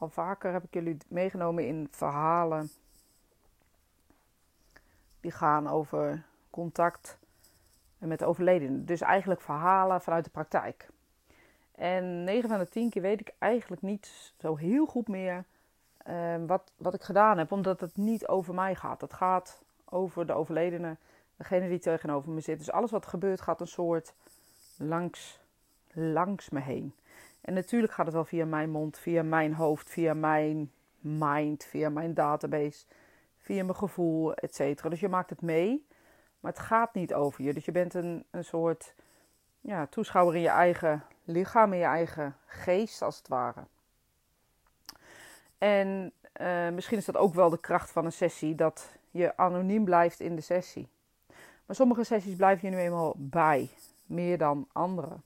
Al vaker heb ik jullie meegenomen in verhalen die gaan over contact met de overledene. Dus eigenlijk verhalen vanuit de praktijk. En 9 van de 10 keer weet ik eigenlijk niet zo heel goed meer uh, wat, wat ik gedaan heb, omdat het niet over mij gaat. Het gaat over de overledene, degene die tegenover me zit. Dus alles wat gebeurt gaat een soort langs, langs me heen. En natuurlijk gaat het wel via mijn mond, via mijn hoofd, via mijn mind, via mijn database, via mijn gevoel, et cetera. Dus je maakt het mee, maar het gaat niet over je. Dus je bent een, soort ja, toeschouwer in je eigen lichaam, in je eigen geest, als het ware. En uh, misschien is dat ook wel de kracht van een sessie, dat je anoniem blijft in de sessie. Maar sommige sessies blijf je nu eenmaal bij, meer dan andere.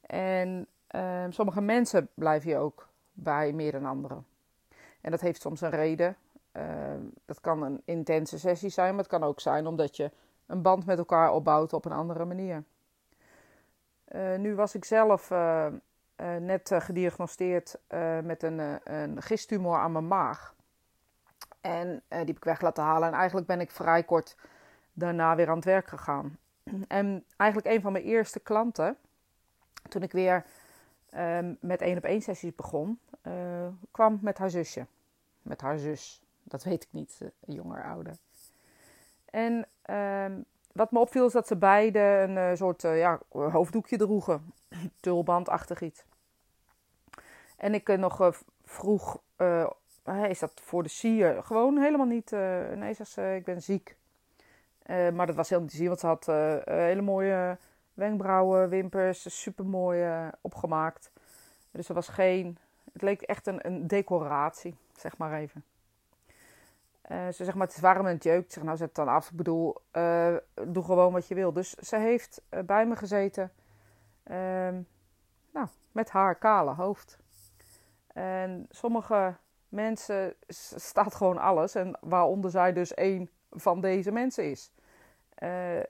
En uh, sommige mensen blijven je ook bij, meer dan anderen. En dat heeft soms een reden. Uh, dat kan een intense sessie zijn, maar het kan ook zijn omdat je een band met elkaar opbouwt op een andere manier. Uh, nu was ik zelf uh, uh, net gediagnosteerd met een, een gisttumor aan mijn maag. En die heb ik weg laten halen. En eigenlijk ben ik vrij kort daarna weer aan het werk gegaan. En eigenlijk een van mijn eerste klanten, toen ik weer met één op één sessies begon, kwam met haar zusje. Met haar zus. Dat weet ik niet, jonger, ouder. En um, wat me opviel is dat ze beide een uh, soort ja, hoofddoekje droegen. Tulbandachtig iets. En ik nog vroeg, is dat voor de sier? Gewoon helemaal niet. nee, zegt ze, ik ben ziek. maar dat was helemaal niet te zien, want ze had hele mooie wenkbrauwen, wimpers, super mooi opgemaakt. Dus er was geen, het leek echt een, een decoratie, zeg maar even. Uh, ze zegt maar, het is warm en het jeukt. Zeg, nou zet het dan af. Ik bedoel, uh, doe gewoon wat je wil. Dus ze heeft uh, bij me gezeten. Ehm, nou, met haar kale hoofd. En sommige mensen staat gewoon alles. En waaronder zij dus een van deze mensen is.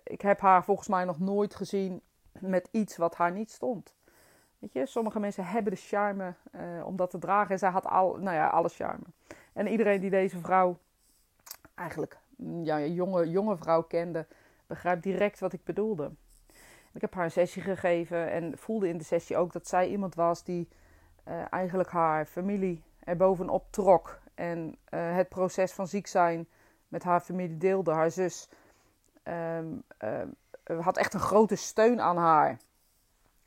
Ik heb haar volgens mij nog nooit gezien met iets wat haar niet stond. Weet je, sommige mensen hebben de charme om dat te dragen. En zij had al, nou ja, alle charme. En iedereen die deze vrouw eigenlijk mm, ja, jonge, jonge vrouw kende, begrijpt direct wat ik bedoelde. Ik heb haar een sessie gegeven en voelde in de sessie ook dat zij iemand was die uh, eigenlijk haar familie er bovenop trok. En uh, het proces van ziek zijn met haar familie deelde. Haar zus um, had echt een grote steun aan haar.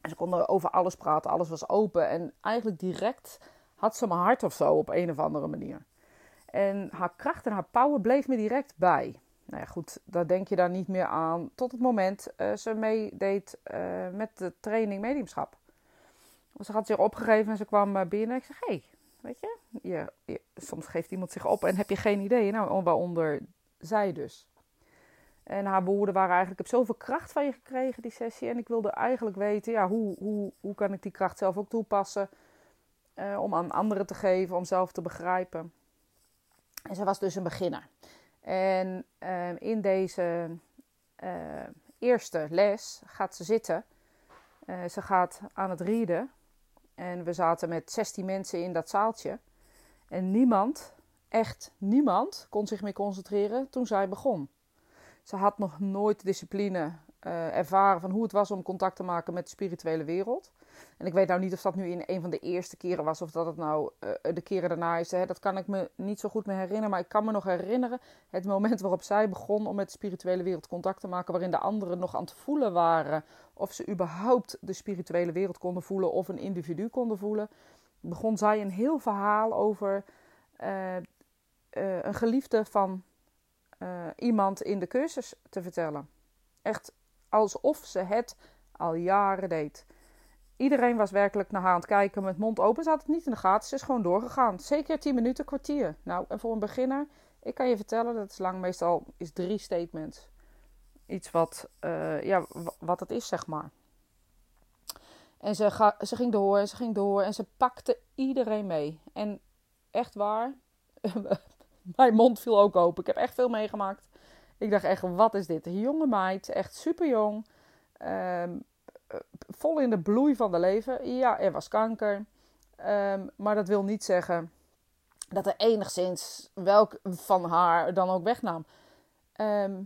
En ze konden over alles praten, alles was open. En eigenlijk direct had ze mijn hart of zo op een of andere manier. En haar kracht en haar power bleef me direct bij. Nou ja, goed, daar denk je dan niet meer aan tot het moment uh, ze meedeed uh, met de training mediumschap. Ze had zich opgegeven en ze kwam eh, binnen. Ik zeg, hé, hey, weet je, je, je, soms geeft iemand zich op en heb je geen idee. Nou, waaronder zij dus. En haar woorden waren eigenlijk, ik heb zoveel kracht van je gekregen, die sessie. En ik wilde eigenlijk weten, ja, hoe, hoe, hoe kan ik die kracht zelf ook toepassen? Uh, om aan anderen te geven, om zelf te begrijpen. En ze was dus een beginner. En uh, in deze uh, eerste les gaat ze zitten. Ze gaat aan het rieden. En we zaten met 16 mensen in dat zaaltje. En niemand, echt niemand, kon zich meer concentreren toen zij begon. Ze had nog nooit discipline ervaren van hoe het was om contact te maken met de spirituele wereld. En ik weet nou niet of dat nu in een van de eerste keren was of dat het nou uh, de keren daarna is. Hè. Dat kan ik me niet zo goed meer herinneren. Maar ik kan me nog herinneren het moment waarop zij begon om met de spirituele wereld contact te maken. Waarin de anderen nog aan het voelen waren of ze überhaupt de spirituele wereld konden voelen of een individu konden voelen. Begon zij een heel verhaal over uh, een geliefde van iemand in de cursus te vertellen. Echt alsof ze het al jaren deed. Iedereen was werkelijk naar haar aan het kijken met mond open. Had het niet in de gaten. Ze is gewoon doorgegaan. Zeker 10 minuten, kwartier. Nou, en voor een beginner, ik kan je vertellen, dat is lang meestal is drie statements. Iets wat, uh, ja, wat het is, zeg maar. En ze, ga, ze ging door en ze ging door en ze pakte iedereen mee. En echt waar, mijn mond viel ook open. Ik heb echt veel meegemaakt. Ik dacht echt, wat is dit? Een jonge meid, echt super jong. Um, eh, vol in de bloei van de leven. Ja, er was kanker. Um, maar dat wil niet zeggen dat er enigszins welk van haar dan ook wegnam. Ehm,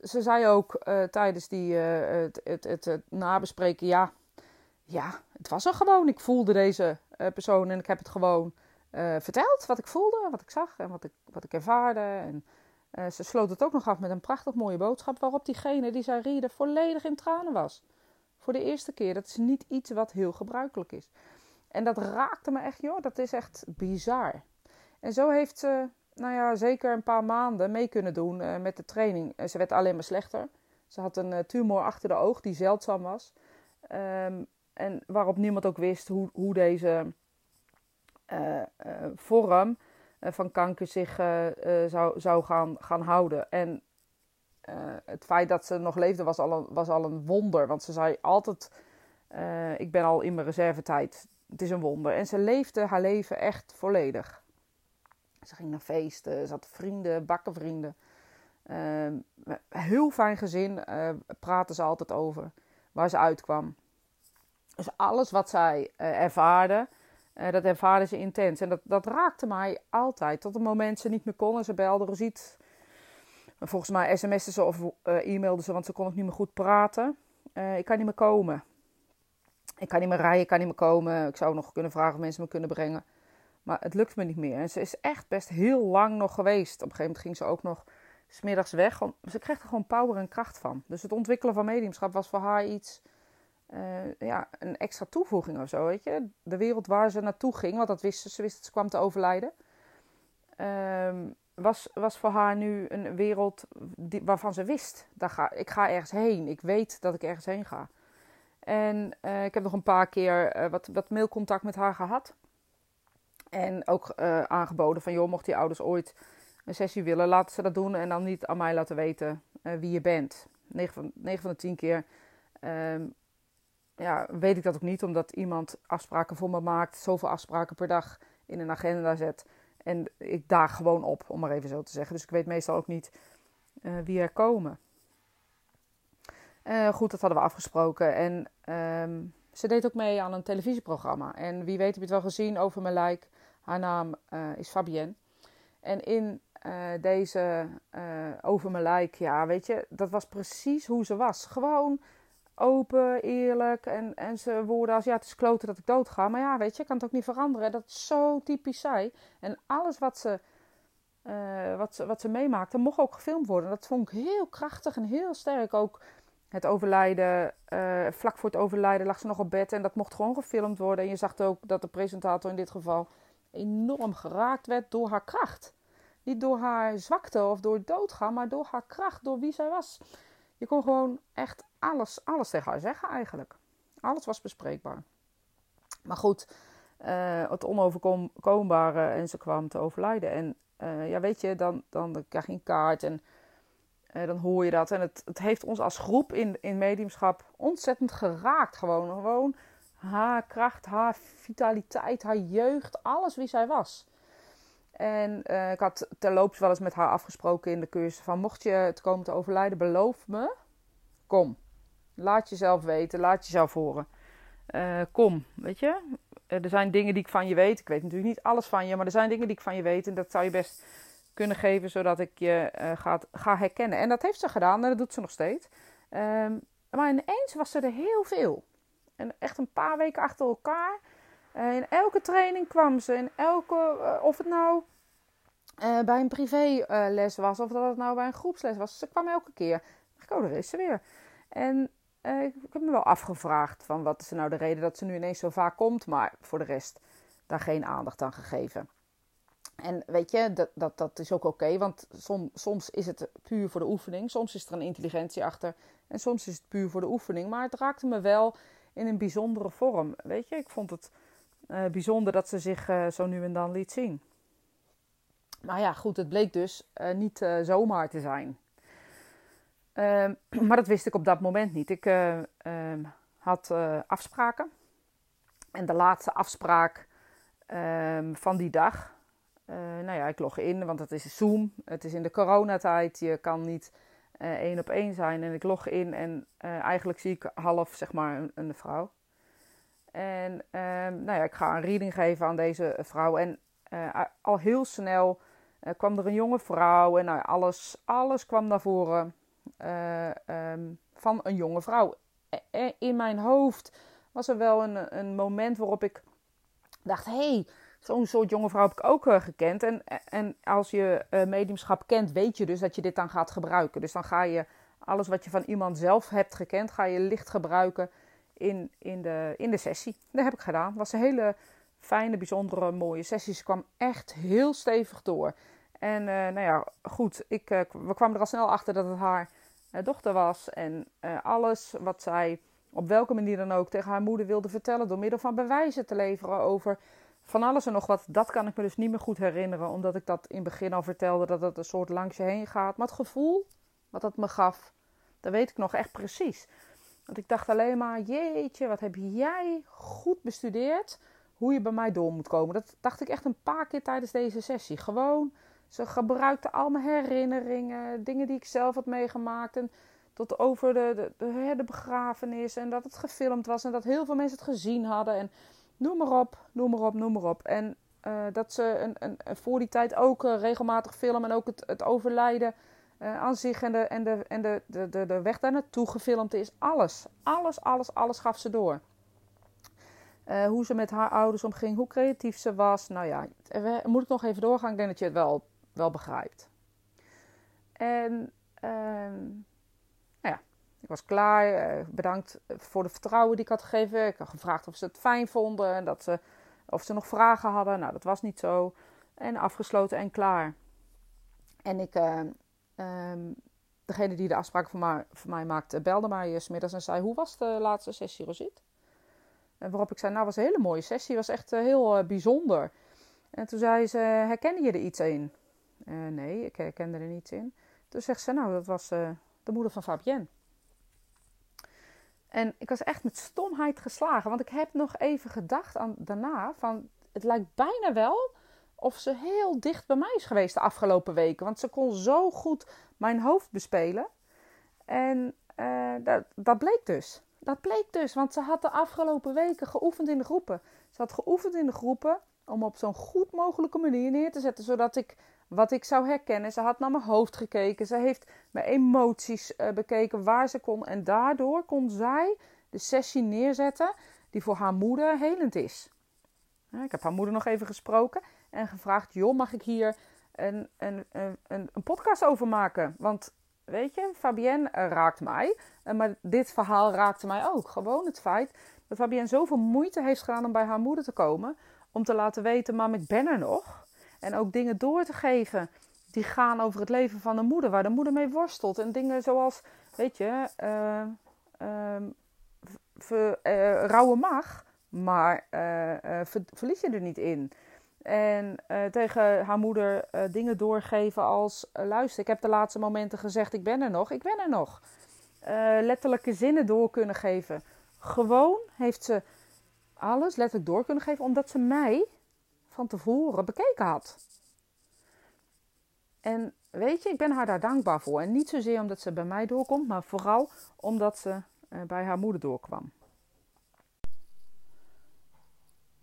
ze zei ook uh, tijdens die, uh, het, het, het, nabespreken: ja, ja, het was er gewoon. Ik voelde deze persoon en ik heb het gewoon verteld. Wat ik voelde, wat ik zag en wat ik, wat ik ervaarde. En ze sloot het ook nog af met een prachtig mooie boodschap. Waarop diegene die zij rieden volledig in tranen was. Voor de eerste keer. Dat is niet iets wat heel gebruikelijk is. En dat raakte me echt, joh. Dat is echt bizar. En zo heeft ze, nou ja, zeker een paar maanden mee kunnen doen uh, met de training. Uh, ze werd alleen maar slechter. Ze had een uh, tumor achter de oog die zeldzaam was. Um, en waarop niemand ook wist hoe, hoe deze vorm van kanker zich zou, zou gaan, gaan houden. En het feit dat ze nog leefde was al een, was al een wonder. Want ze zei altijd: Ik ben al in mijn reservetijd. Het is een wonder. En ze leefde haar leven echt volledig. Ze ging naar feesten, ze had vrienden, bakkenvrienden. Uh, heel fijn gezin, uh, praten ze altijd over waar ze uitkwam. Dus alles wat zij ervaarde, uh, dat ervaarde ze intens. En dat, dat raakte mij altijd. Tot het moment ze niet meer kon en ze belde Rosiet. Volgens mij sms'en ze of e-mailden ze, want ze kon nog niet meer goed praten. ik kan niet meer komen. Ik kan niet meer rijden, ik kan niet meer komen. Ik zou nog kunnen vragen of mensen me kunnen brengen. Maar het lukt me niet meer. En ze is echt best heel lang nog geweest. Op een gegeven moment ging ze ook nog smiddags weg. Ze kreeg er gewoon power en kracht van. Dus het ontwikkelen van mediumschap was voor haar iets... Uh, ja, een extra toevoeging of zo, weet je. De wereld waar ze naartoe ging, want dat wist ze. Wist dat ze kwam te overlijden. Uh, was, was voor haar nu een wereld die, waarvan ze wist. Daar ga, ik ga ergens heen. Ik weet dat ik ergens heen ga. En uh, ik heb nog een paar keer uh, wat, wat mailcontact met haar gehad. En ook aangeboden van, joh, mocht die ouders ooit een sessie willen, laten ze dat doen. En dan niet aan mij laten weten wie je bent. 9 van, 9 van de 10 keer um, ja, weet ik dat ook niet, omdat iemand afspraken voor me maakt. Zoveel afspraken per dag in een agenda zet. En ik daag gewoon op, om maar even zo te zeggen. Dus ik weet meestal ook niet uh, wie er komen. goed, dat hadden we afgesproken. En um, ze deed ook mee aan een televisieprogramma. En wie weet heb je het wel gezien over mijn lijk. Haar naam uh, is Fabienne. En in deze over mijn lijk, ja, weet je, dat was precies hoe ze was. Gewoon open, eerlijk. En, en ze woorden als, ja, het is kloten dat ik dood ga. Maar ja, weet je, ik kan het ook niet veranderen. Dat is zo typisch zij. En alles wat ze, wat ze, wat ze meemaakte, mocht ook gefilmd worden. Dat vond ik heel krachtig en heel sterk. Ook het overlijden, uh, vlak voor het overlijden lag ze nog op bed en dat mocht gewoon gefilmd worden. En je zag ook dat de presentator in dit geval enorm geraakt werd door haar kracht. Niet door haar zwakte of door doodgaan, maar door haar kracht, door wie zij was. Je kon gewoon echt alles, alles tegen haar zeggen eigenlijk. Alles was bespreekbaar. Maar goed, uh, het onoverkombare en ze kwam te overlijden. En uh, ja, weet je, dan, dan krijg je een kaart en uh, dan hoor je dat. En het, het heeft ons als groep in, in mediumschap ontzettend geraakt. Gewoon, gewoon haar kracht, haar vitaliteit, haar jeugd, alles wie zij was. En ik had terloops wel eens met haar afgesproken in de cursus van... mocht je het komen te overlijden, beloof me, kom. Laat jezelf weten, laat jezelf horen. Uh, kom, weet je. er zijn dingen die ik van je weet. Ik weet natuurlijk niet alles van je, maar er zijn dingen die ik van je weet. En dat zou je best kunnen geven, zodat ik je uh, gaat, ga herkennen. En dat heeft ze gedaan en dat doet ze nog steeds. Um, maar ineens was er er heel veel. En echt een paar weken achter elkaar. In elke training kwam ze. In elke, of het nou bij een privéles was, of dat het nou bij een groepsles was. Ze kwam elke keer. Ik oh, daar is ze weer. En ik heb me wel afgevraagd van wat is nou de reden dat ze nu ineens zo vaak komt. Maar voor de rest daar geen aandacht aan gegeven. En weet je, dat, dat, dat is ook oké, want som, soms is het puur voor de oefening, soms is er een intelligentie achter en soms is het puur voor de oefening. Maar het raakte me wel in een bijzondere vorm. Weet je, ik vond het uh, bijzonder dat ze zich uh, zo nu en dan liet zien. Maar ja, goed, het bleek dus niet zomaar te zijn. Ehm, maar dat wist ik op dat moment niet. Ik ehm, had afspraken. En de laatste afspraak ehm, van die dag, uh, nou ja, ik log in, want het is Zoom. Het is in de coronatijd. Je kan niet één op één zijn. En ik log in en eigenlijk zie ik half, zeg maar, een, een vrouw. En nou ja, ik ga een reading geven aan deze vrouw. En al heel snel kwam er een jonge vrouw en nou, alles, alles kwam naar voren ehm, van een jonge vrouw. in mijn hoofd was er wel een, een moment waarop ik dacht: hé, hey, zo'n soort jonge vrouw heb ik ook gekend. En, en als je mediumschap kent, weet je dus dat je dit dan gaat gebruiken. Dus dan ga je alles wat je van iemand zelf hebt gekend, ga je licht gebruiken in, in, de, in de sessie. Dat heb ik gedaan. Het was een hele fijne, bijzondere, mooie sessie. Ze kwam echt heel stevig door. En nou ja, goed, ik, we kwamen er al snel achter dat het haar dochter was. En alles wat zij op welke manier dan ook tegen haar moeder wilde vertellen, door middel van bewijzen te leveren over van alles en nog wat, dat kan ik me dus niet meer goed herinneren. Omdat ik dat in het begin al vertelde, dat het een soort langs je heen gaat. Maar het gevoel wat dat me gaf, dat weet ik nog echt precies. Want ik dacht alleen maar, jeetje, wat heb jij goed bestudeerd hoe je bij mij door moet komen. Dat dacht ik echt een paar keer tijdens deze sessie. Gewoon, ze gebruikte al mijn herinneringen, dingen die ik zelf had meegemaakt. En tot over de, de, de, begrafenis en dat het gefilmd was en dat heel veel mensen het gezien hadden. En noem maar op, noem maar op, noem maar op. En uh, dat ze een, een, voor die tijd ook uh, regelmatig filmen en ook het, het overlijden uh, aan zich en, de, en, de, en de, de, de, weg daar naartoe gefilmd is. Alles, alles, alles, alles gaf ze door. Hoe ze met haar ouders omging, hoe creatief ze was. Nou ja, moet ik nog even doorgaan? Ik denk dat je het wel, wel begrijpt. En uh, nou ja, ik was klaar. Uh, bedankt voor de vertrouwen die ik had gegeven. Ik had gevraagd of ze het fijn vonden. En dat of ze nog vragen hadden. Nou, dat was niet zo. En afgesloten en klaar. En ik, Um, degene die de afspraak voor mij, voor mij maakte, belde mij smiddags en zei: Hoe was de laatste sessie, Rosit? En waarop ik zei: Nou, was een hele mooie sessie, was echt uh, heel bijzonder. En toen zei ze: Herkende je er iets in? Uh, nee, ik herkende er niets in. Toen zegt ze: Nou, dat was de moeder van Fabienne. En ik was echt met stomheid geslagen, want ik heb nog even gedacht aan daarna: van het lijkt bijna wel of ze heel dicht bij mij is geweest de afgelopen weken. Want ze kon zo goed mijn hoofd bespelen. En uh, dat, dat bleek dus. Dat bleek dus, want ze had de afgelopen weken geoefend in de groepen. Ze had geoefend in de groepen om op zo'n goed mogelijke manier neer te zetten, zodat ik wat ik zou herkennen. Ze had naar mijn hoofd gekeken, ze heeft mijn emoties uh, bekeken, waar ze kon. En daardoor kon zij de sessie neerzetten die voor haar moeder helend is. ik heb haar moeder nog even gesproken en gevraagd: joh, mag ik hier een, een, een, een podcast over maken? Want weet je, Fabienne raakt mij. Eh, maar dit verhaal raakte mij ook. Gewoon het feit dat Fabienne zoveel moeite heeft gedaan om bij haar moeder te komen. Om te laten weten, mam, ik ben er nog. En ook dingen door te geven die gaan over het leven van de moeder. Waar de moeder mee worstelt. En dingen zoals, weet je, uh, uh, rouwen mag. Maar verlies je er niet in. En tegen haar moeder dingen doorgeven als: luister, ik heb de laatste momenten gezegd: ik ben er nog, ik ben er nog. letterlijke zinnen door kunnen geven. Gewoon heeft ze alles letterlijk door kunnen geven, omdat ze mij van tevoren bekeken had. En weet je, ik ben haar daar dankbaar voor. En niet zozeer omdat ze bij mij doorkomt, maar vooral omdat ze bij haar moeder doorkwam.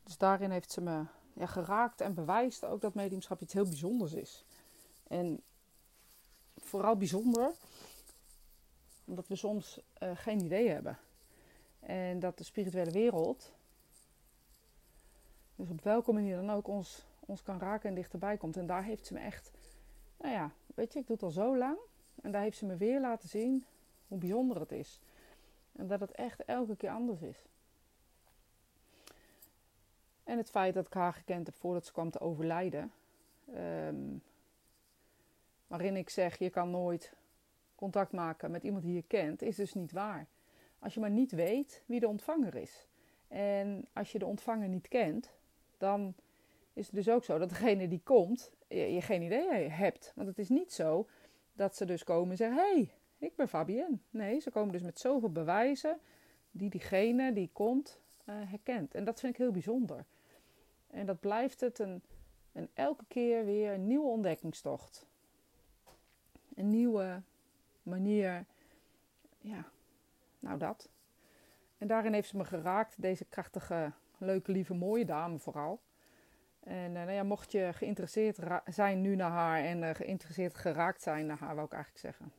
Dus daarin heeft ze me ja, geraakt en bewijst ook dat mediumschap iets heel bijzonders is. En vooral bijzonder omdat we soms uh, geen idee hebben. En dat de spirituele wereld, dus op welke manier dan ook, ons, ons kan raken en dichterbij komt. En daar heeft ze me echt, nou ja, weet je, ik doe het al zo lang. En daar heeft ze me weer laten zien hoe bijzonder het is. En dat het echt elke keer anders is. En het feit dat ik haar gekend heb voordat ze kwam te overlijden. Um, waarin ik zeg, je kan nooit contact maken met iemand die je kent, is dus niet waar. Als je maar niet weet wie de ontvanger is. En als je de ontvanger niet kent, dan is het dus ook zo dat degene die komt, je, geen idee hebt. Want het is niet zo dat ze dus komen en zeggen: hey, ik ben Fabienne. Nee, ze komen dus met zoveel bewijzen die diegene die komt uh, herkent. En dat vind ik heel bijzonder. En dat blijft het een, een elke keer weer een nieuwe ontdekkingstocht. Een nieuwe manier, ja, nou dat. En daarin heeft ze me geraakt, deze krachtige, leuke, lieve, mooie dame vooral. En uh, nou ja, mocht je geïnteresseerd zijn nu naar haar en geïnteresseerd geraakt zijn naar haar, wou ik eigenlijk zeggen.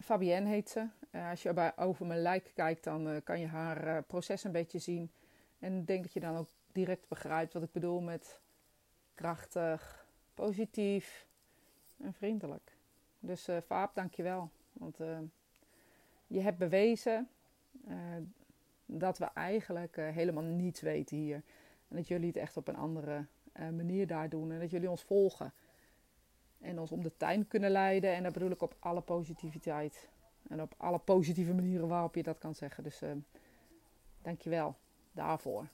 Fabienne heet ze. als je bij, over mijn lijk kijkt, dan kan je haar proces een beetje zien. En ik denk dat je dan ook direct begrijpt wat ik bedoel met krachtig, positief en vriendelijk. Dus uh, Faap, dankjewel. Want uh, je hebt bewezen dat we eigenlijk helemaal niets weten hier. En dat jullie het echt op een andere manier daar doen. En dat jullie ons volgen. En ons om de tuin kunnen leiden. En dat bedoel ik op alle positiviteit. En op alle positieve manieren waarop je dat kan zeggen. Dus dankjewel daarvoor.